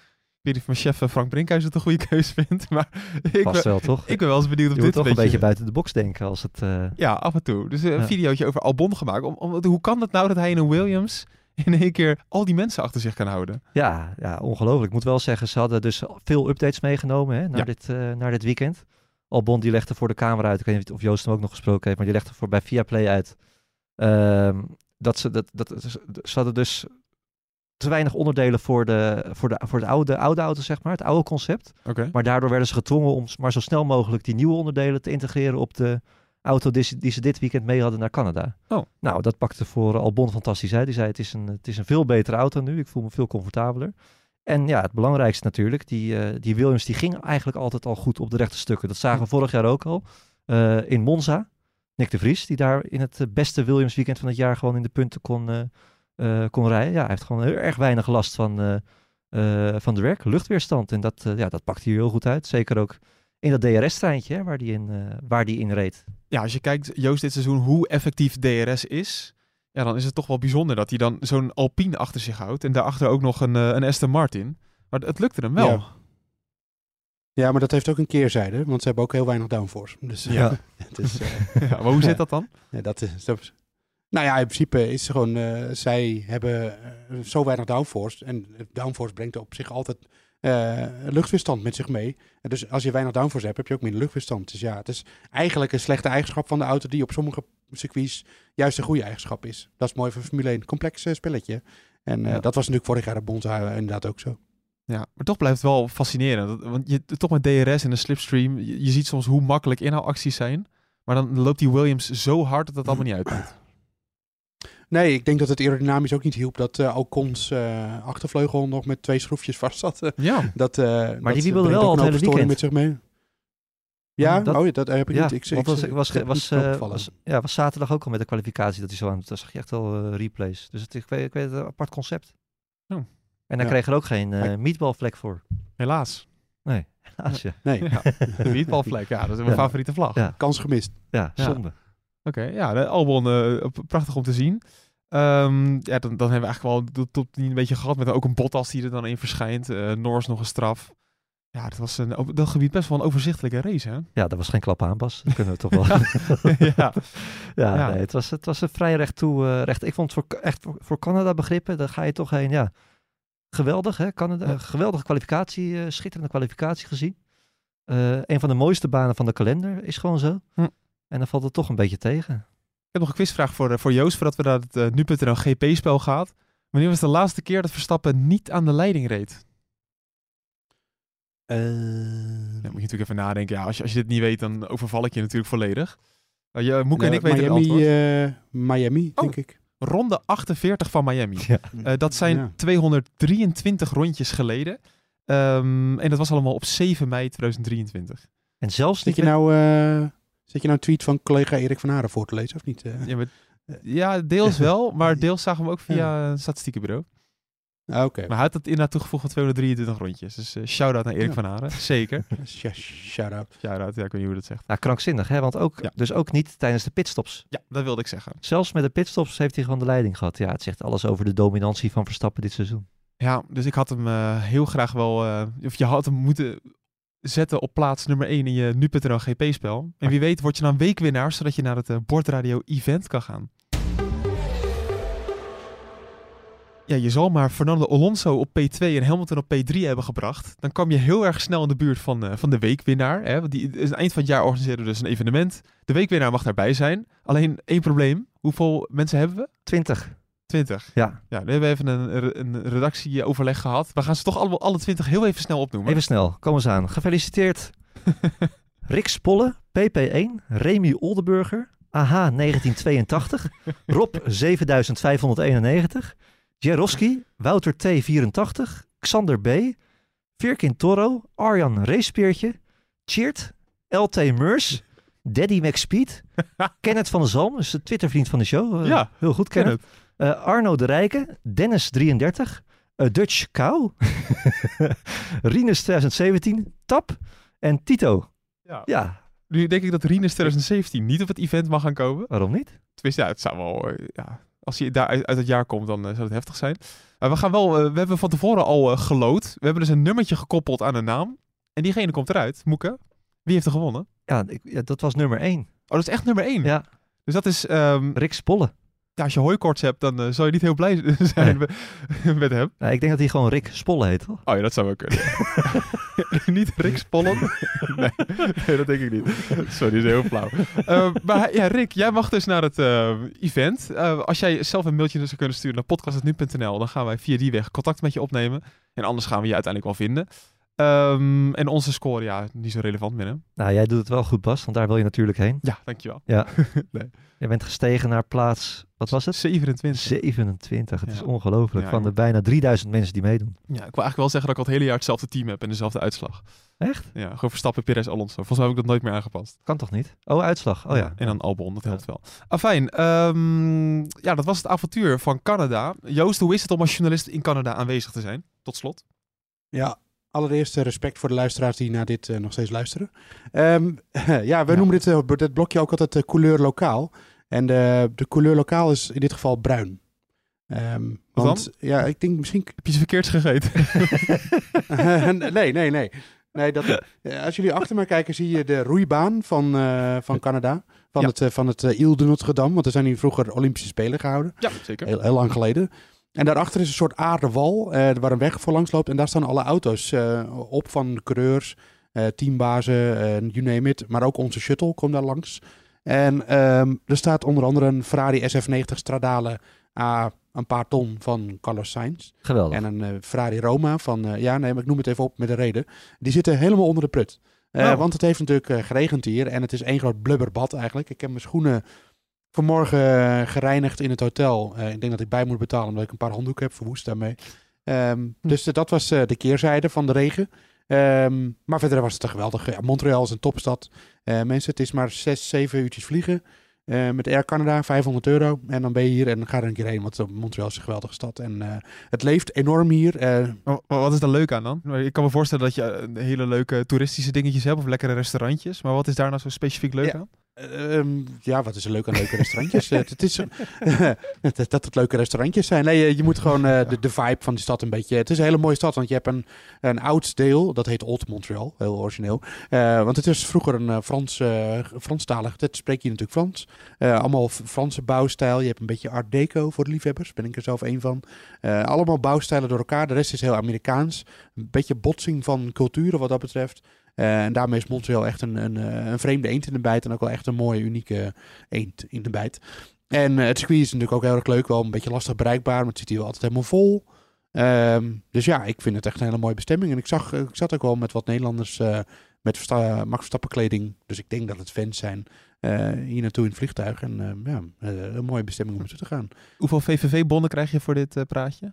Ik weet niet of mijn chef eh, Frank Brinkhuis het een goede keus vindt. Maar ik Past ben, wel, toch? ik ben wel eens benieuwd of je moet dit toch een beetje buiten de box denken als het... eh, Ja, af en toe. Dus eh, een Ja. videootje over Albon gemaakt. Om, om, hoe kan het nou dat hij in een Williams in één keer al die mensen achter zich kan houden? Ja, ja, ongelooflijk. Ik moet wel zeggen, ze hadden dus veel updates meegenomen hè, naar, Ja. dit, naar dit weekend. Albon die legde voor de camera uit, ik weet niet of Joost hem ook nog gesproken heeft, maar die legde voor bij Viaplay uit ehm, dat ze, dat, dat, ze hadden dus te weinig onderdelen voor de, voor de, voor de oude, oude auto, zeg maar, het oude concept. Maar daardoor werden ze gedwongen om maar zo snel mogelijk die nieuwe onderdelen te integreren op de auto die ze, die ze dit weekend mee hadden naar Canada. Oh. Nou, dat pakte voor Albon fantastisch uit. Die zei, het is, een, het is een veel betere auto nu. Ik voel me veel comfortabeler. En ja, het belangrijkste natuurlijk, die, eh, die Williams die ging eigenlijk altijd al goed op de rechte stukken. Dat zagen we vorig jaar ook al. eh, in Monza, Nick de Vries, die daar in het beste Williams weekend van het jaar gewoon in de punten kon, eh, eh, kon rijden. Ja, hij heeft gewoon heel erg weinig last van, eh, eh, van de werk, luchtweerstand. En dat, eh, ja, dat pakt hij heel goed uit. Zeker ook in dat DRS-treintje waar die in, eh, waar die in reed. ja, als je kijkt, Joost, dit seizoen, hoe effectief DRS is, ja, dan is het toch wel bijzonder dat hij dan zo'n Alpine achter zich houdt. En daarachter ook nog een, eh, een Aston Martin. Maar het lukte hem wel. Ja. Ja, maar dat heeft ook een keerzijde, want ze hebben ook heel weinig downforce. Dus Ja. het is, eh, Ja, maar hoe zit dat dan? ja, dat is, dat is- nou ja, in principe is het gewoon, eh, zij hebben eh, zo weinig downforce. En downforce brengt op zich altijd eh, luchtweerstand met zich mee. En dus als je weinig downforce hebt, heb je ook minder luchtweerstand. Dus ja, het is eigenlijk een slechte eigenschap van de auto die op sommige circuits juist een goede eigenschap is. Dat is mooi voor Formule 1. Complex spelletje. En Ja. dat was natuurlijk vorig jaar de Bonza inderdaad ook zo. Ja, maar toch blijft het wel fascinerend. Dat- Want je, toch met DRS en een slipstream, je, je ziet soms hoe makkelijk inhaalacties zijn. Maar dan loopt die Williams zo hard dat het allemaal niet uitmaakt. Nee, ik denk dat het aerodynamisch ook niet hielp dat eh Ocons eh, achtervleugel nog met twee schroefjes vast zat. Ja, dat, eh, Maar dat die wiebelde brengt wel al een het hele weekend. met zich mee. Ja, Dat- oh, ja, dat heb ik Ja, niet. Ik, want ik, was, ik- was, was, eh, opgevallen. was, ja, was zaterdag ook al met de kwalificatie dat hij zo aan. Dat zag je echt wel eh, replays. Dus het, ik, weet, ik weet het, een apart concept. Oh. En daar Ja. kreeg er ook geen eh meatballvlek voor. helaas. Helaas, ja. Nee, De meatballvlek, ja, dat is mijn Ja. favoriete vlag. Ja. kans gemist. Ja, Ja. zonde. Oké, ja, de Albon, eh, prachtig om te zien. Ehm, ja, dan, dan hebben we eigenlijk wel de top 10 een beetje gehad. Met ook een Bottas die er dan in verschijnt. Eh Norris nog een straf. Ja, dat was een, op dat gebied best wel een overzichtelijke race, hè? Ja, dat was geen klap aan, Bas. Dat kunnen we toch wel. ja. ja, Ja. Nee, het, was, het was een vrij recht toe. eh, recht. Ik vond het voor, echt voor, voor Canada begrippen, daar ga je toch heen. Ja, geweldig hè, Canada. Ja. Geweldige kwalificatie, schitterende kwalificatie gezien. Een van de mooiste banen van de kalender is gewoon zo. Hm. En dan valt het toch een beetje tegen. Ik heb nog een quizvraag voor, eh, voor Joost, voordat we naar het eh, nu.nl GP-spel gaan. Wanneer was de laatste keer dat Verstappen niet aan de leiding reed? Eh, Ja, moet je natuurlijk even nadenken. Ja, als, je, als je dit niet weet, dan overval ik je natuurlijk volledig. Uh, je, Moeke en nou, ik weten het Miami, antwoord. eh, Miami, Oh. denk ik. Ronde 48 van Miami. Ja. Eh, dat zijn Ja. 223 rondjes geleden. Ehm, en dat was allemaal op 7 mei 2023. En zelfs Zit niet je nou, eh zit je nou een tweet van collega Erik van Haren voor te lezen, of niet? eh? Ja, maar- ja, deels wel, maar deels zagen we hem ook via een statistiekenbureau. Ah, Oké, Maar hij had het inderdaad toegevoegd van 223 rondjes. Dus eh shout-out naar Erik Ja. van Haren. Zeker. Sh- shout-out. Shout-out, ja, ik weet niet hoe dat zegt. Nou, krankzinnig, hè? Want ook, Ja. dus ook niet tijdens de pitstops. Ja, dat wilde ik zeggen. Zelfs met de pitstops heeft hij gewoon de leiding gehad. Ja, het zegt alles over de dominantie van Verstappen dit seizoen. Ja, dus ik had hem eh, heel graag wel... eh, of je had hem moeten zetten op plaats nummer 1 in je nu.nl GP-spel. En wie weet word je dan weekwinnaar, zodat je naar het eh, bordradio-event kan gaan. Ja, je zal maar Fernando Alonso op P2 en Hamilton op P3 hebben gebracht. Dan kwam je heel erg snel in de buurt van, eh, van de weekwinnaar. Hè? Want die, het eind van het jaar organiseren we dus een evenement. De weekwinnaar mag daarbij zijn. Alleen één probleem. Hoeveel mensen hebben we? 20. 20. Ja, Ja, nu hebben we even een, een redactieoverleg gehad. We gaan ze toch allemaal alle 20 heel even snel opnoemen. even snel. Kom eens aan. Gefeliciteerd. Rick Spolle, PP1, Remy Oldenburger, AH 1982, Rob 7591, Jeroski, Wouter T84, Xander B, Virkin Toro, Arjan Racepeertje, Cheert, LT Meurs, Daddy McSpeed, Kenneth van der Zalm, dus de Twittervriend van de show. Eh, Ja, heel goed Ken Kenneth. Eh, Arno de Rijke, Dennis33, eh, Dutch Cow, Rinus 2017, Tap en Tito. Ja. Ja, Nu denk ik dat Rinus 2017 niet op het event mag gaan komen. waarom niet? Tenminste, ja, het zou wel... eh, Ja, als hij daar uit, uit het jaar komt, dan zou het heftig zijn. Maar we gaan wel... we hebben van tevoren al gelood. We hebben dus een nummertje gekoppeld aan een naam. En diegene komt eruit. Moeke, wie heeft er gewonnen? Ja, ik, ja, dat was nummer 1. Oh, dat is echt nummer 1. Ja, Dus dat is... ehm, Rick Spolle. Ja, als je hooikorts hebt, dan eh, zal je niet heel blij zijn met, met hem. Nou, ik denk dat hij gewoon Rick Spolle heet, toch? Oh ja, dat zou wel kunnen. niet Rick Spollen? nee, nee, dat denk ik niet. Sorry, is heel flauw. Eh, maar ja, Rick, jij mag dus naar het eh, event. Als jij zelf een mailtje zou kunnen sturen naar podcast.nu.nl, dan gaan wij via die weg contact met je opnemen. En anders gaan we je uiteindelijk wel vinden. Ehm, en onze score, ja, niet zo relevant meer, hè? Nou, jij doet het wel goed, Bas, want daar wil je natuurlijk heen. Ja, dankjewel. Je bent gestegen naar plaats, wat was het? 27. 27. Het is Ja. ongelooflijk. Ja, Van de bijna 3000 mensen die meedoen. Ja, ik wil eigenlijk wel zeggen dat ik al het hele jaar hetzelfde team heb en dezelfde uitslag. Echt? Ja, gewoon Verstappen, Perez, Alonso. Volgens mij heb ik dat nooit meer aangepast. Kan toch niet? Oh, uitslag. Oh ja. En dan Albon, dat helpt wel. Afijn, ehm, ja, dat was het avontuur van Canada. Joost, hoe is het om als journalist in Canada aanwezig te zijn? Tot slot. Ja, allereerst eh, respect voor de luisteraars die naar dit eh, nog steeds luisteren. Ehm, ja, we Ja. noemen dit, dit blokje ook altijd de couleur lokaal. En de, de couleur lokaal is in dit geval bruin. Ehm, Wat want ja, ik denk misschien. Heb je ze verkeerd gegeten? nee, nee, nee. nee dat, als jullie achter mij kijken, zie je de roeibaan van, van Canada. Van Ja. het, van het eh, Ile de Notre Dame. Want er zijn hier vroeger Olympische Spelen gehouden. ja, zeker. Heel, heel lang geleden. En daarachter is een soort aarden wal eh, waar een weg voor langs loopt. En daar staan alle auto's eh, op van de coureurs, eh, teambazen, you name it. Maar ook onze shuttle komt daar langs. En ehm, er staat onder andere een Ferrari SF90 Stradale A een paar ton van Carlos Sainz. Geweldig. En een eh, Ferrari Roma van, ja nee, maar ik noem het even op met een reden. Die zitten helemaal onder de prut. Oh. Want het heeft natuurlijk geregend hier en het is één groot blubberbad eigenlijk. Ik heb mijn schoenen vanmorgen eh, gereinigd in het hotel. Eh, ik denk dat ik bij moet betalen omdat ik een paar handdoeken heb verwoest daarmee. Ehm, Dus eh, dat was de keerzijde van de regen. Ehm, maar verder was het een geweldig. Ja, Montreal is een topstad. Mensen, het is maar zes, zeven uurtjes vliegen. Met Air Canada, 500 euro. En dan ben je hier en dan ga er een keer heen. Want Montreal is een geweldige stad. En het leeft enorm hier. Wat is daar leuk aan dan? Ik kan me voorstellen dat je hele leuke toeristische dingetjes hebt of lekkere restaurantjes. Maar wat is daar nou zo specifiek leuk Ja. aan? Ehm, ja, wat is er leuk aan leuke restaurantjes? Eh, het is, dat, dat het leuke restaurantjes zijn. Nee, je, moet gewoon eh, de, vibe van die stad een beetje... Het is een hele mooie stad, want je hebt een, een oud deel. Dat heet Old Montreal, heel origineel. Eh, want het is vroeger een uh, Frans, Franstalig... Dat spreek je natuurlijk Frans. Allemaal Franse bouwstijl. Je hebt een beetje art deco voor de liefhebbers. Ben ik er zelf één van. Allemaal bouwstijlen door elkaar. De rest is heel Amerikaans. Een beetje botsing van culturen wat dat betreft. Uh, en daarmee is Montreal echt een, een, een vreemde eend in de bijt. En ook wel echt een mooie, unieke eend in de bijt. En uh, het circuit is natuurlijk ook heel erg leuk. Wel een beetje lastig bereikbaar, maar het zit hier wel altijd helemaal vol. Um, dus ja, ik vind het echt een hele mooie bestemming. En ik, zag, ik zat ook wel met wat Nederlanders uh, met Versta Max Verstappen kleding. Dus ik denk dat het fans zijn uh, hier naartoe in het vliegtuig. En ja, een mooie bestemming om naartoe te gaan. Hoeveel VVV-bonnen krijg je voor dit praatje?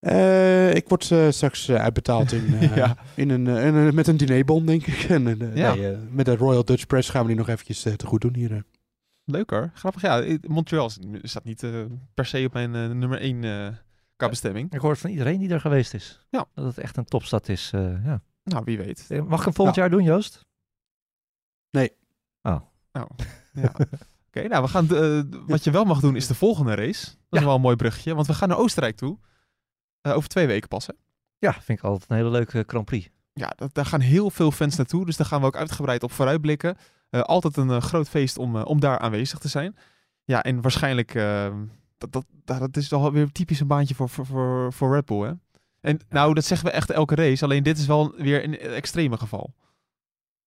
Uh, ik word uh, straks uh, uitbetaald in, ja. in een, in een, met een dinerbon, denk ik. En ja. nee, met de Royal Dutch Press gaan we die nog eventjes te goed doen hier. Leuk hoor. Grappig. Ja, Montreal staat niet per se op mijn nummer 1 qua bestemming. Ik hoor het van iedereen die er geweest is. Ja. Dat het echt een topstad is. ja. Nou, wie weet. Mag ik hem volgend nou. jaar doen, Joost? Nee. Oh. Nou, ja. Oké, okay, nou, we gaan wat je wel mag doen is de volgende race. Dat ja. is wel een mooi bruggetje, want we gaan naar Oostenrijk toe. Uh, over twee weken pas, hè? Ja, vind ik altijd een hele leuke Grand Prix. Ja, dat, daar gaan heel veel fans naartoe. Dus daar gaan we ook uitgebreid op vooruitblikken. Uh, altijd een uh, groot feest om, om daar aanwezig te zijn. Ja, en waarschijnlijk... dat, dat, dat is toch weer typisch een baantje voor, voor, voor, voor Red Bull, hè? En ja. nou, dat zeggen we echt elke race. Alleen dit is wel weer een extreme geval.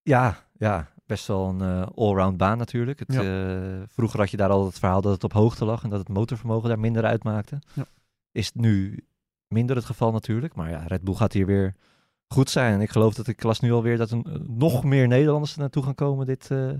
Ja, ja. Best wel een uh, allround baan natuurlijk. Het, ja. uh, vroeger had je daar al het verhaal dat het op hoogte lag en dat het motorvermogen daar minder uitmaakte. Ja. Is het nu minder het geval natuurlijk. Maar ja, Red Bull gaat hier weer goed zijn. Ik geloof dat ik las nu alweer dat er nog meer Nederlanders er naartoe gaan komen dit, uh,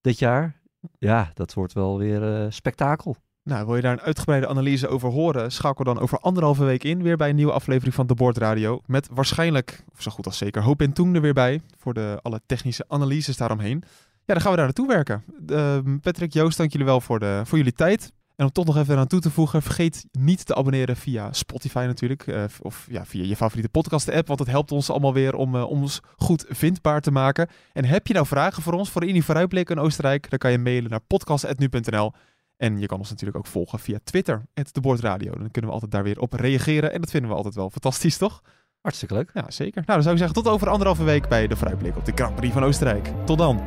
dit jaar. Ja, dat wordt wel weer uh, spektakel. Nou, wil je daar een uitgebreide analyse over horen? Schakel dan over anderhalve week in weer bij een nieuwe aflevering van De Board Radio. Met waarschijnlijk, of zo goed als zeker, Hoop en Toen er weer bij. Voor de, alle technische analyses daaromheen. Ja, dan gaan we daar naartoe werken. Uh, Patrick, Joost, dank jullie wel voor, de, voor jullie tijd. En om toch nog even aan toe te voegen, vergeet niet te abonneren via Spotify natuurlijk. Uh, of ja, via je favoriete podcast-app, want het helpt ons allemaal weer om, uh, om ons goed vindbaar te maken. En heb je nou vragen voor ons, voor in die vooruitblik in Oostenrijk, dan kan je mailen naar podcast.nu.nl. En je kan ons natuurlijk ook volgen via Twitter, @debordradio. Dan kunnen we altijd daar weer op reageren. En dat vinden we altijd wel fantastisch, toch? Hartstikke leuk. Ja, zeker. Nou, dan zou ik zeggen tot over anderhalve week bij de vooruitblik op de Grand Prix van Oostenrijk. Tot dan.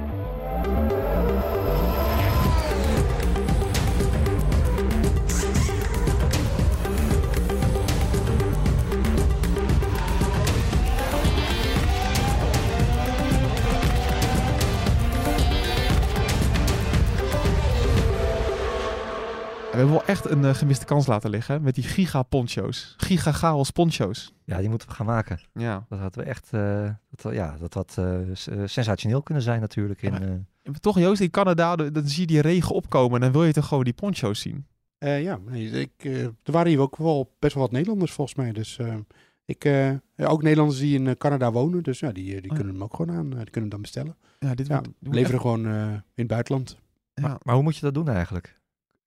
Hebben wel echt een uh, gemiste kans laten liggen met die giga poncho's. Giga chaos poncho's. Ja, die moeten we gaan maken. Ja. Dat hadden we echt, uh, dat, ja, dat had uh, sensationeel kunnen zijn natuurlijk. In, ja, maar toch Joost, in Canada, dan zie je die regen opkomen en dan wil je toch gewoon die poncho's zien. ja, nee, ik, er waren hier ook wel best wel wat Nederlanders volgens mij. Dus ik, ook Nederlanders die in Canada wonen, dus ja, die, die Oh. kunnen hem ook gewoon aan. die kunnen hem dan bestellen. Ja, dit Ja, wordt- leveren echt- gewoon in het buitenland. Ja. maar, maar hoe moet je dat doen eigenlijk?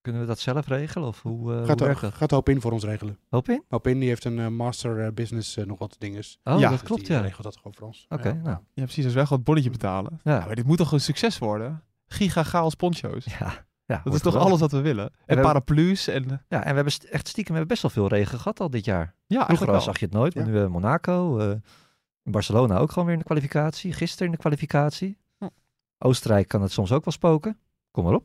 Kunnen we dat zelf regelen? Of hoe, uh, Gaat, hoe werkt ook, dat? gaat Hoop in voor ons regelen. Hoop in? Hoop in die heeft een eh, master eh, business nog wat dinges. Oh, Ja. dat Dus klopt, die ja. regelt dat gewoon voor ons. Oké, Ja. nou. Ja, precies. Dus wel gewoon het bonnetje betalen. Ja. Ja, maar dit moet toch een succes worden? Giga chaos poncho's. Ja, ja Dat is toch geweldig. alles wat we willen? En we- paraplu's en... Ja, Ja, en we hebben st- echt stiekem we hebben best wel veel regen gehad al dit jaar. Vroeger eigenlijk wel. zag je het nooit, maar Ja. nu uh, Monaco. eh, Barcelona ook gewoon weer in de kwalificatie. Gisteren in de kwalificatie. Hm. Oostenrijk kan het soms ook wel spoken. Kom maar op.